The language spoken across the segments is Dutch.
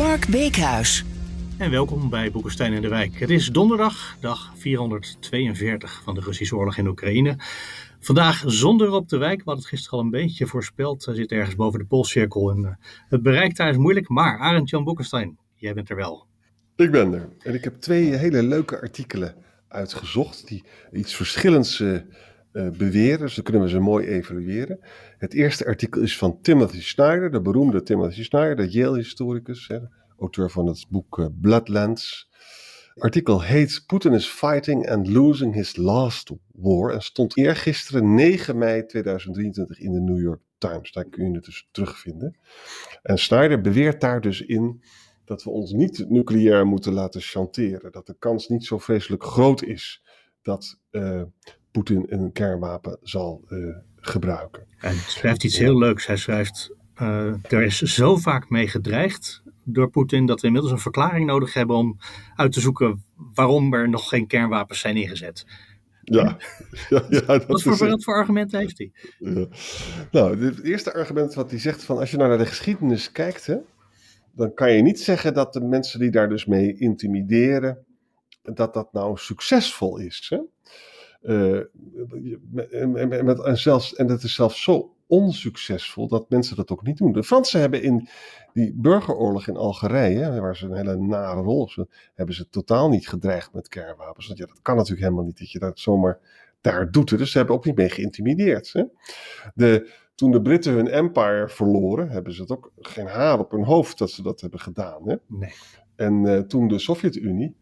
Mark Beekhuis. En welkom bij Boekenstein en de Wijk. Het is donderdag, dag 442 van de Russische oorlog in Oekraïne. Vandaag zonder op de wijk, we hadden het gisteren al een beetje voorspeld. Hij zit ergens boven de Poolcirkel en uh, het bereik daar is moeilijk. Maar Arend-Jan Boekenstein, jij bent er wel. Ik ben er. En ik heb twee hele leuke artikelen uitgezocht die iets verschillends uh, beweren. Dus dan kunnen we ze mooi evalueren. Het eerste artikel is van Timothy Snyder, de beroemde Timothy Snyder, de Yale-historicus, auteur van het boek uh, Bloodlands. Artikel heet Putin is fighting and losing his last war en stond eergisteren 9 mei 2023 in de New York Times. Daar kun je het dus terugvinden. En Snyder beweert daar dus in dat we ons niet nucleair moeten laten chanteren. Dat de kans niet zo vreselijk groot is dat uh, Poetin een kernwapen zal uh, gebruiken. Hij schrijft iets heel leuks. Hij schrijft: uh, Er is zo vaak mee gedreigd door Poetin dat we inmiddels een verklaring nodig hebben om uit te zoeken waarom er nog geen kernwapens zijn ingezet. Ja, ja, ja dat wat, voor, wat voor argumenten heeft hij? Ja. Nou, het eerste argument wat hij zegt van als je nou naar de geschiedenis kijkt, hè, dan kan je niet zeggen dat de mensen die daar dus mee intimideren, dat dat nou succesvol is. Hè? Uh, en, met, en, zelfs, en dat is zelfs zo onsuccesvol dat mensen dat ook niet doen. De Fransen hebben in die burgeroorlog in Algerije, waar ze een hele nare rol hebben, hebben ze totaal niet gedreigd met kernwapens. Want ja, dat kan natuurlijk helemaal niet dat je dat zomaar daar doet. Dus ze hebben ook niet mee geïntimideerd. Hè? De, toen de Britten hun empire verloren, hebben ze het ook geen haar op hun hoofd dat ze dat hebben gedaan. Hè? Nee. En uh, toen de Sovjet-Unie,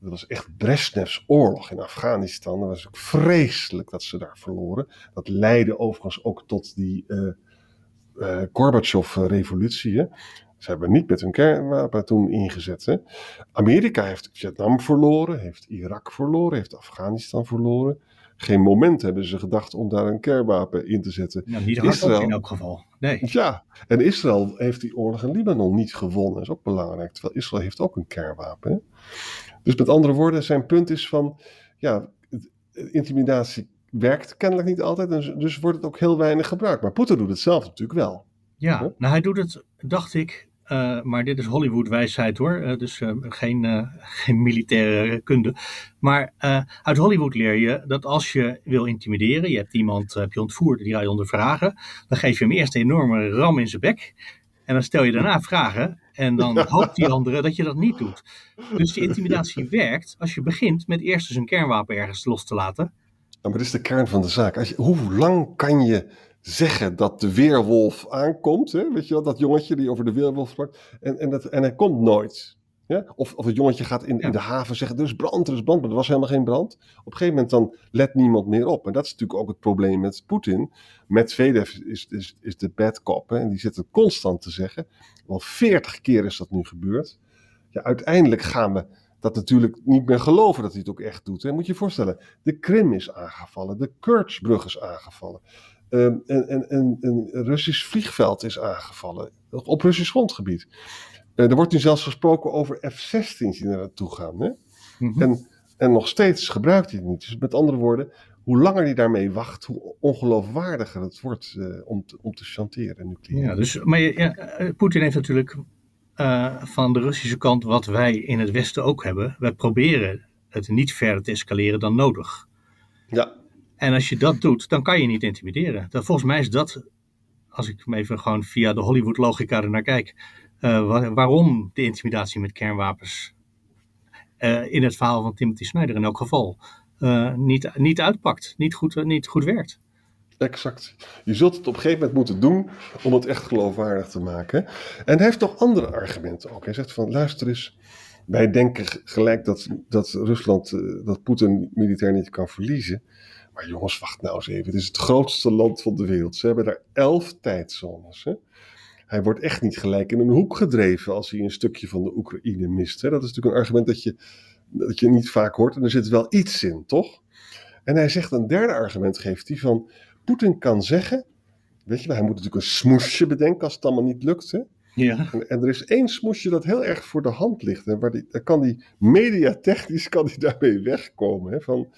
dat was echt Brezhnevs oorlog in Afghanistan, dat was ook vreselijk dat ze daar verloren. Dat leidde overigens ook tot die uh, uh, Gorbachev-revolutie. Ze hebben niet met hun kernwapen toen ingezet. Hè? Amerika heeft Vietnam verloren, heeft Irak verloren, heeft Afghanistan verloren geen moment hebben ze gedacht om daar een kernwapen in te zetten. Nou, niet Israël in elk geval. Nee. Ja, en Israël heeft die oorlog in Libanon niet gewonnen. Dat is ook belangrijk. Terwijl Israël heeft ook een kernwapen. Hè? Dus met andere woorden, zijn punt is van, ja, intimidatie werkt kennelijk niet altijd. En dus wordt het ook heel weinig gebruikt. Maar Poetin doet het zelf natuurlijk wel. Ja, nou hij doet het, dacht ik, uh, maar dit is Hollywood-wijsheid hoor, uh, dus uh, geen, geen militaire kunde. Maar uit Hollywood leer je dat als je wil intimideren, je hebt iemand heb je ontvoerd, die ga je ondervragen, dan geef je hem eerst een enorme ram in zijn bek. En dan stel je daarna vragen en dan hoopt die andere dat je dat niet doet. Dus die intimidatie werkt als je begint met eerst eens een kernwapen ergens los te laten. Ja, maar dit is de kern van de zaak. Als je, hoe lang kan je zeggen dat de weerwolf aankomt. Hè? Weet je wel, dat jongetje die over de weerwolf sprak. En, en, dat, en hij komt nooit. Ja? Of, of het jongetje gaat in, in de haven zeggen: er is brand, er is brand. Maar er was helemaal geen brand. Op een gegeven moment dan let niemand meer op. En dat is natuurlijk ook het probleem met Poetin. Medvedev is, is, is de bad cop. Hè? En die zit er constant te zeggen. Wel veertig keer is dat nu gebeurd. Ja, uiteindelijk gaan we dat natuurlijk niet meer geloven dat hij het ook echt doet. Hè? Moet je je voorstellen: de Krim is aangevallen, de Kerchbrug is aangevallen. Um, en, en, en, een Russisch vliegveld is aangevallen op Russisch grondgebied. Uh, er wordt nu zelfs gesproken over F-16's die naar naartoe gaan. Hè? Mm -hmm. en, en nog steeds gebruikt hij het niet. Dus met andere woorden, hoe langer hij daarmee wacht, hoe ongeloofwaardiger het wordt uh, om, te, om te chanteren nucleair. Ja, dus, maar ja, Poetin heeft natuurlijk uh, van de Russische kant wat wij in het Westen ook hebben. Wij proberen het niet verder te escaleren dan nodig. Ja. En als je dat doet, dan kan je niet intimideren. Dan, volgens mij is dat, als ik even gewoon via de Hollywood-logica er naar kijk, waar, waarom de intimidatie met kernwapens uh, in het verhaal van Timothy Snyder in elk geval uh, niet, niet uitpakt, niet goed, niet goed werkt. Exact. Je zult het op een gegeven moment moeten doen om het echt geloofwaardig te maken. En hij heeft nog andere argumenten ook. Hij zegt van, luister eens, wij denken gelijk dat, dat Rusland, dat Poetin militair niet kan verliezen. Maar jongens, wacht nou eens even. Het is het grootste land van de wereld. Ze hebben daar elf tijdzones. Hè? Hij wordt echt niet gelijk in een hoek gedreven als hij een stukje van de Oekraïne mist. Hè? Dat is natuurlijk een argument dat je, dat je niet vaak hoort en er zit wel iets in, toch? En hij zegt een derde argument, geeft hij van, Poetin kan zeggen, weet je, hij moet natuurlijk een smoesje bedenken als het allemaal niet lukt, hè? Ja. En, en er is één smoesje dat heel erg voor de hand ligt. En waar die, daar kan die mediatechnisch kan die daarmee wegkomen. Hè? Van,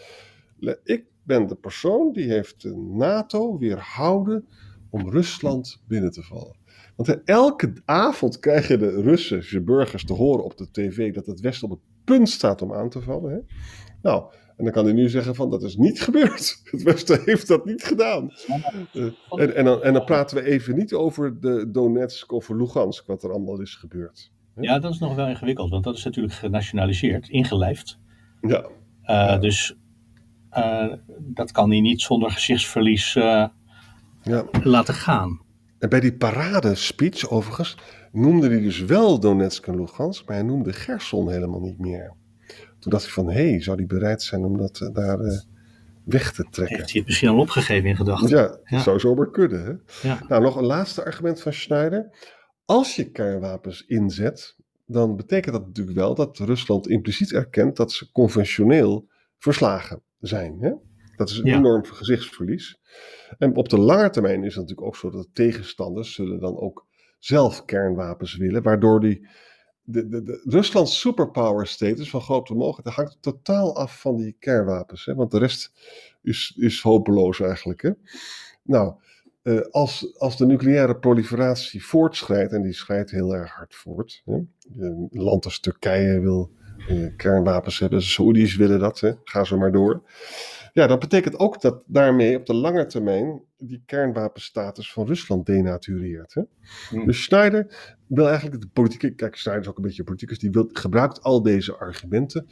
ik ben de persoon die heeft de NATO weerhouden om Rusland binnen te vallen. Want elke avond krijgen de Russische burgers te horen op de tv dat het Westen op het punt staat om aan te vallen. Hè? Nou, en dan kan hij nu zeggen van dat is niet gebeurd. Het Westen heeft dat niet gedaan. Eh, en, en, dan, en dan praten we even niet over de Donetsk of Lugansk, wat er allemaal is gebeurd. ja, dat is nog wel ingewikkeld, want dat is natuurlijk genationaliseerd, ingelijfd. Ja, Uh, Dus uh, dat kan hij niet zonder gezichtsverlies ja. laten gaan. En bij die paradespeech overigens noemde hij dus wel Donetsk en Lugansk, maar hij noemde Gerson helemaal niet meer. Toen dacht hij van, hé, hey, zou hij bereid zijn om dat daar uh, weg te trekken? Heeft hij het misschien al opgegeven in gedachten? Ja, ja. zou zomaar kunnen. Hè? Ja. Nou, nog een laatste argument van Schneider. Als je kernwapens inzet, dan betekent dat natuurlijk wel dat Rusland impliciet erkent dat ze conventioneel verslagen zijn. Hè? Dat is een ja. enorm gezichtsverlies. En op de lange termijn is het natuurlijk ook zo dat tegenstanders zullen dan ook zelf kernwapens willen, waardoor die de, de, de Ruslands superpower status van grote mogelijkheid hangt totaal af van die kernwapens. Hè? Want de rest is, is hopeloos eigenlijk. Hè? Nou, uh, als, als de nucleaire proliferatie voortschrijdt, en die schrijdt heel erg hard voort. Hè? Een land als Turkije wil uh, kernwapens hebben, de Saoedi's willen dat, hè? ga zo maar door. Ja, dat betekent ook dat daarmee op de lange termijn die kernwapenstatus van Rusland denatureert. Hè? Hmm. Dus Schneider wil eigenlijk de politieke, kijk, Schneider is ook een beetje politicus, die wil, gebruikt al deze argumenten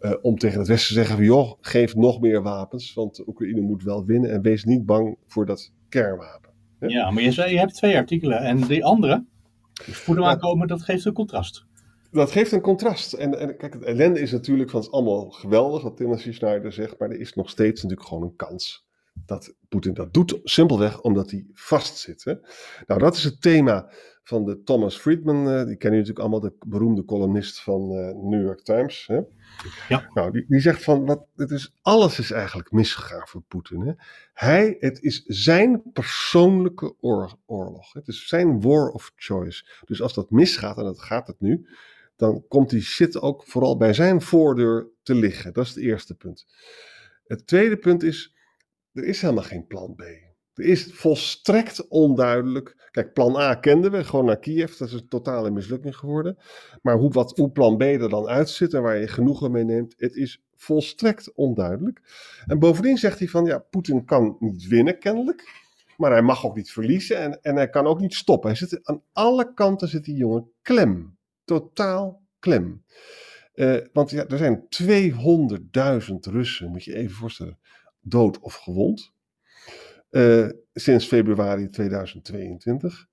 uh, om tegen het Westen te zeggen van joh, geef nog meer wapens, want Oekraïne moet wel winnen en wees niet bang voor dat kernwapen. Hè? Ja, maar je zei, je hebt twee artikelen en die andere, spoedig aankomen, dat geeft een contrast. Dat geeft een contrast. En, en kijk, het ellende is natuurlijk van het is allemaal geweldig wat Timothy Snyder zegt, maar er is nog steeds natuurlijk gewoon een kans dat Poetin dat doet, simpelweg omdat hij vastzit. Hè? Nou, dat is het thema van de Thomas Friedman, uh, die kennen jullie natuurlijk allemaal, de beroemde columnist van uh, New York Times. Hè? Ja. Nou, die, die zegt van, wat, het is, alles is eigenlijk misgegaan voor Poetin. Hè? Hij, het is zijn persoonlijke oor, oorlog. Het is zijn war of choice. Dus als dat misgaat, en dat gaat het nu, dan komt die shit ook vooral bij zijn voordeur te liggen. Dat is het eerste punt. Het tweede punt is, er is helemaal geen plan B. Er is volstrekt onduidelijk. Kijk, plan A kenden we, gewoon naar Kiev. Dat is een totale mislukking geworden. Maar hoe, wat, hoe plan B er dan uitziet en waar je genoegen mee neemt, het is volstrekt onduidelijk. En bovendien zegt hij van, ja, Poetin kan niet winnen kennelijk. Maar hij mag ook niet verliezen en, en hij kan ook niet stoppen. Hij zit, aan alle kanten zit die jongen klem. Totaal klem. Uh, want ja, er zijn 200.000 Russen, moet je even voorstellen, dood of gewond. Uh, sinds februari 2022.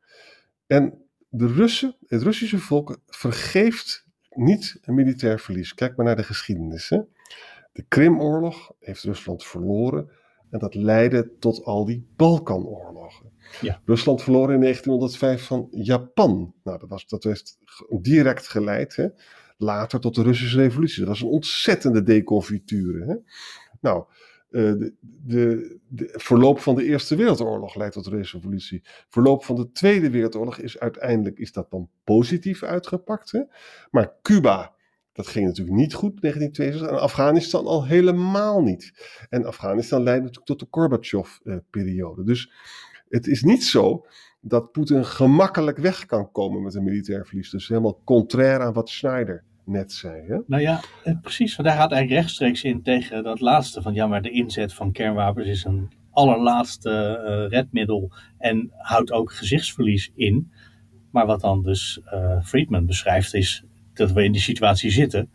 En de Russen, het Russische volk, vergeeft niet een militair verlies. Kijk maar naar de geschiedenis. Hè? De Krimoorlog heeft Rusland verloren. En dat leidde tot al die Balkanoorlogen. Ja. Rusland verloor in 1905 van Japan. Nou, dat, was, dat heeft direct geleid hè? later tot de Russische revolutie. Dat was een ontzettende deconfiture. Hè? Nou, uh, de, de, de, verloop van de Eerste Wereldoorlog leidt tot de revolutie. Verloop van de Tweede Wereldoorlog is uiteindelijk is dat dan positief uitgepakt. Hè? Maar Cuba, dat ging natuurlijk niet goed in 1962 en Afghanistan al helemaal niet. En Afghanistan leidde natuurlijk tot de Gorbachev-periode. Dus het is niet zo dat Poetin gemakkelijk weg kan komen met een militair verlies. Dus helemaal contrair aan wat Schneider net zei. Hè? Nou ja, precies. Want hij gaat eigenlijk rechtstreeks in tegen dat laatste van ja, maar de inzet van kernwapens is een allerlaatste uh, redmiddel en houdt ook gezichtsverlies in. Maar wat dan dus uh, Friedman beschrijft is dat we in die situatie zitten,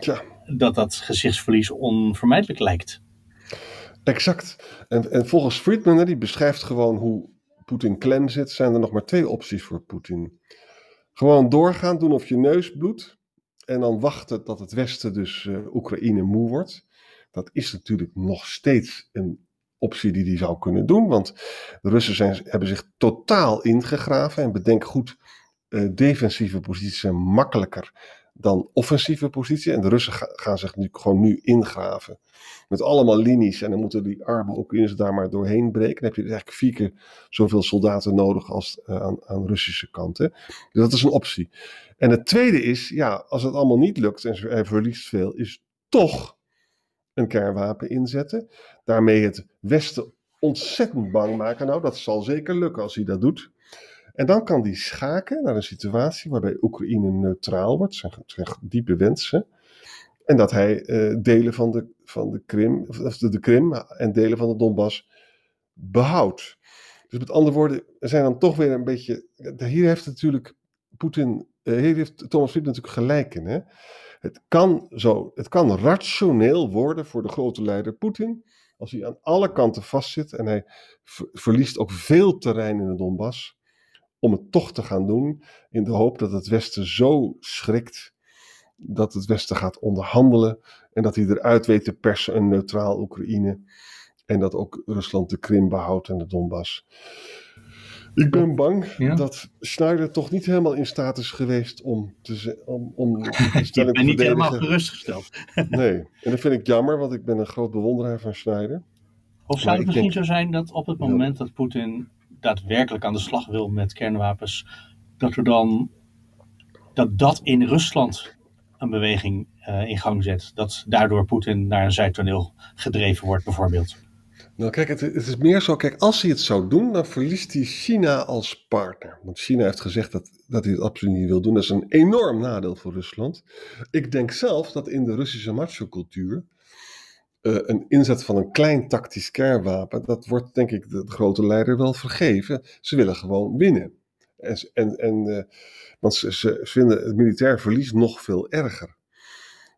ja. dat dat gezichtsverlies onvermijdelijk lijkt. Exact. En, en volgens Friedman, die beschrijft gewoon hoe Poetin klem zit, zijn er nog maar twee opties voor Poetin. Gewoon doorgaan, doen of je neus bloedt. En dan wachten dat het Westen dus uh, Oekraïne moe wordt. Dat is natuurlijk nog steeds een optie die hij zou kunnen doen. Want de Russen zijn, hebben zich totaal ingegraven. En bedenk goed, defensieve posities zijn makkelijker dan offensieve posities. En de Russen gaan zich nu gewoon nu ingraven. Met allemaal linies. En dan moeten die armen ook eens daar maar doorheen breken. Dan heb je dus eigenlijk vier keer zoveel soldaten nodig als uh, aan, aan Russische kant. Hè? Dus dat is een optie. En het tweede is, ja, als het allemaal niet lukt en hij verliest veel, is toch een kernwapen inzetten. Daarmee het Westen ontzettend bang maken. Nou, dat zal zeker lukken als hij dat doet. En dan kan hij schaken naar een situatie waarbij Oekraïne neutraal wordt. zijn, zijn diepe wensen. En dat hij uh, delen van de, van de Krim, of de, de Krim en delen van de Donbass behoudt. Dus met andere woorden, er zijn dan toch weer een beetje. Hier heeft natuurlijk Poetin, uh, hier heeft Thomas Fried natuurlijk gelijk in. Hè? Het kan zo, het kan rationeel worden voor de grote leider Poetin. Als hij aan alle kanten vastzit en hij verliest ook veel terrein in de Donbass. Om het toch te gaan doen in de hoop dat het Westen zo schrikt dat het Westen gaat onderhandelen en dat hij eruit weet te persen een neutraal Oekraïne en dat ook Rusland de Krim behoudt en de Donbass. Ik ben bang dat Schneider toch niet helemaal in staat is geweest om te om, om stelling te niet helemaal gerustgesteld. nee, en dat vind ik jammer, want ik ben een groot bewonderaar van Schneider. Of zou het misschien zo zijn dat op het moment dat Poetin daadwerkelijk aan de slag wil met kernwapens, dat er dan dat dat in Rusland een beweging uh, in gang zet, dat daardoor Poetin naar een zijtoneel gedreven wordt bijvoorbeeld? Nou, kijk, het, het, is meer zo. Kijk, als hij het zou doen, dan verliest hij China als partner. Want China heeft gezegd dat, dat hij het absoluut niet wil doen. Dat is een enorm nadeel voor Rusland. Ik denk zelf dat in de Russische macho-cultuur. Uh, een inzet van een klein tactisch kernwapen. dat wordt denk ik de, grote leider wel vergeven. Ze willen gewoon winnen. En, en, en, uh, want ze, vinden het militair verlies nog veel erger.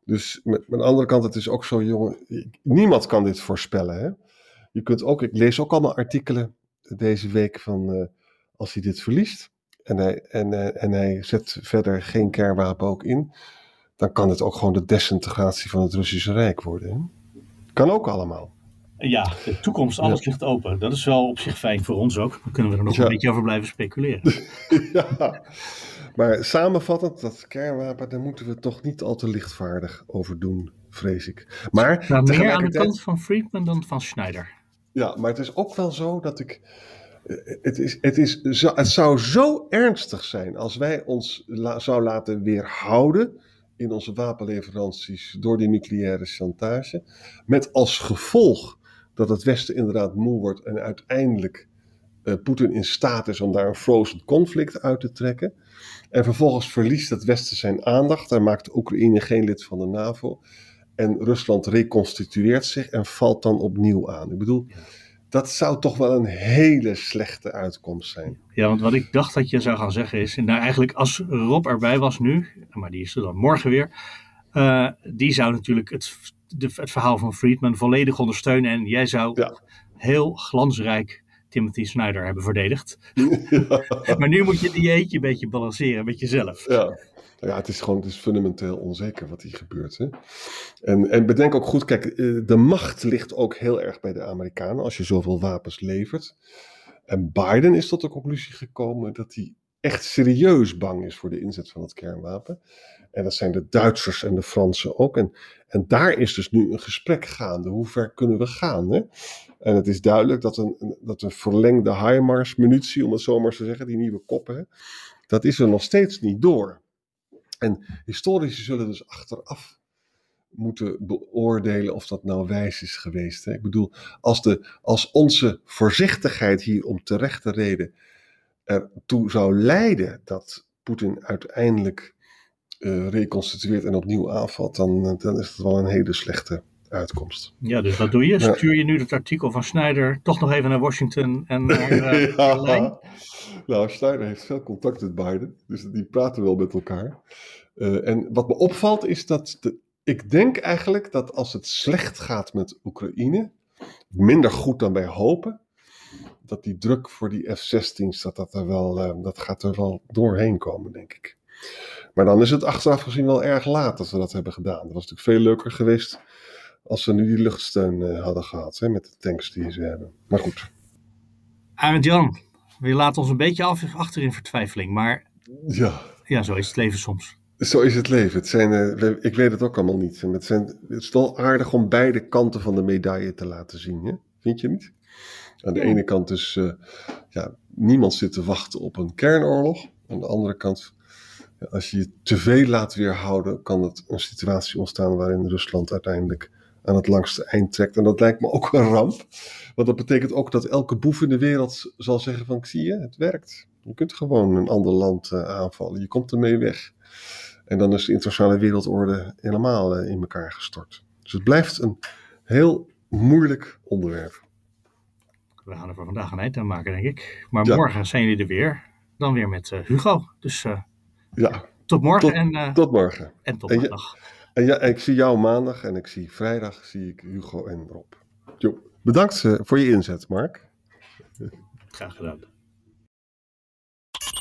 Dus met, met de andere kant, het is ook zo, jongen. Niemand kan dit voorspellen. Hè? Je kunt ook, ik lees ook allemaal artikelen deze week van uh, als hij dit verliest en hij, en, en hij zet verder geen kernwapen ook in, dan kan het ook gewoon de desintegratie van het Russische Rijk worden. Hè? Kan ook allemaal. Ja, de toekomst, alles ja. ligt open. Dat is wel op zich fijn voor ons ook. Dan kunnen we er nog ja. een beetje over blijven speculeren. ja, maar samenvattend, dat kernwapen, daar moeten we toch niet al te lichtvaardig over doen, vrees ik. Maar nou, meer aan de kant van Friedman dan van Schneider. Ja, maar het is ook wel zo dat ik. Het, is, het, is zo, het zou zo ernstig zijn als wij ons la, zou laten weerhouden in onze wapenleveranties door die nucleaire chantage. Met als gevolg dat het Westen inderdaad moe wordt en uiteindelijk uh, Poetin in staat is om daar een frozen conflict uit te trekken. En vervolgens verliest het Westen zijn aandacht en maakt Oekraïne geen lid van de NAVO. En Rusland reconstitueert zich en valt dan opnieuw aan. Ik bedoel, dat zou toch wel een hele slechte uitkomst zijn. Ja, want wat ik dacht dat je zou gaan zeggen is, nou eigenlijk als Rob erbij was nu, maar die is er dan morgen weer, uh, die zou natuurlijk het, de, het verhaal van Friedman volledig ondersteunen en jij zou ja. heel glansrijk Timothy Snyder hebben verdedigd. Ja. maar nu moet je die eentje een beetje balanceren met jezelf. Ja. Ja, het is gewoon het is fundamenteel onzeker wat hier gebeurt. Hè? En, en bedenk ook goed, kijk, eh, de macht ligt ook heel erg bij de Amerikanen als je zoveel wapens levert. En Biden is tot de conclusie gekomen dat hij echt serieus bang is voor de inzet van het kernwapen. En dat zijn de Duitsers en de Fransen ook. En, en daar is dus nu een gesprek gaande. Hoe ver kunnen we gaan? Hè? En het is duidelijk dat een, dat een verlengde HIMARS-munitie, om het zo maar te zeggen, die nieuwe koppen, dat is er nog steeds niet door. En historici zullen dus achteraf moeten beoordelen of dat nou wijs is geweest. Hè? Ik bedoel, als, de, als onze voorzichtigheid hier om terechte reden ertoe zou leiden dat Poetin uiteindelijk uh, reconstitueert en opnieuw aanvalt, dan, dan is het wel een hele slechte uitkomst. Ja, dus wat doe je? Stuur je nu het artikel van Snyder toch nog even naar Washington en naar uh, ja. Nou, Snyder heeft veel contact met Biden, dus die praten wel met elkaar. Uh, en wat me opvalt is dat de, ik denk eigenlijk dat als het slecht gaat met Oekraïne, minder goed dan wij hopen, dat die druk voor die F-16's, dat, dat, er wel, uh, dat gaat er wel doorheen komen, denk ik. Maar dan is het achteraf gezien wel erg laat dat we dat hebben gedaan. Dat was natuurlijk veel leuker geweest als ze nu die luchtsteun eh, hadden gehad hè, met de tanks die ze hebben. Maar goed. Arend Jan, we laten ons een beetje af, achter in vertwijfeling. Maar Ja, ja, zo is het leven soms. zo is het leven. Het zijn, eh, ik weet het ook allemaal niet. Het, zijn, het is wel aardig om beide kanten van de medaille te laten zien. Hè? Vind je niet? Aan de Ja. ene kant dus, eh, ja, niemand zit te wachten op een kernoorlog. Aan de andere kant, als je je te veel laat weerhouden, kan het een situatie ontstaan waarin Rusland uiteindelijk aan het langste eind trekt. En dat lijkt me ook een ramp. Want dat betekent ook dat elke boef in de wereld zal zeggen van, zie je, het werkt. Je kunt gewoon een ander land eh, aanvallen. Je komt ermee weg. En dan is de internationale wereldorde helemaal eh, in elkaar gestort. Dus het blijft een heel moeilijk onderwerp. We gaan er voor vandaag een eind aan maken, denk ik. Maar Ja. morgen zijn jullie er weer. Dan weer met eh, Hugo. Dus Ja, tot morgen Tot- en, tot morgen. en tot en. En ja, ik zie jou maandag en ik zie vrijdag zie ik Hugo en Rob. Jo, bedankt eh, voor je inzet, Mark. Graag gedaan.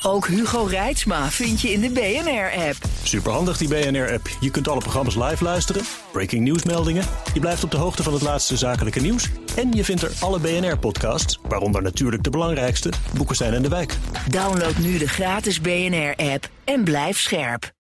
Ook Hugo Reitsma vind je in de BNR-app. Superhandig die BNR-app. Je kunt alle programma's live luisteren, breaking nieuwsmeldingen. Je blijft op de hoogte van het laatste zakelijke nieuws. En je vindt er alle BNR-podcasts, waaronder natuurlijk de belangrijkste, Boekestein en de Wijk. Download nu de gratis BNR-app en blijf scherp.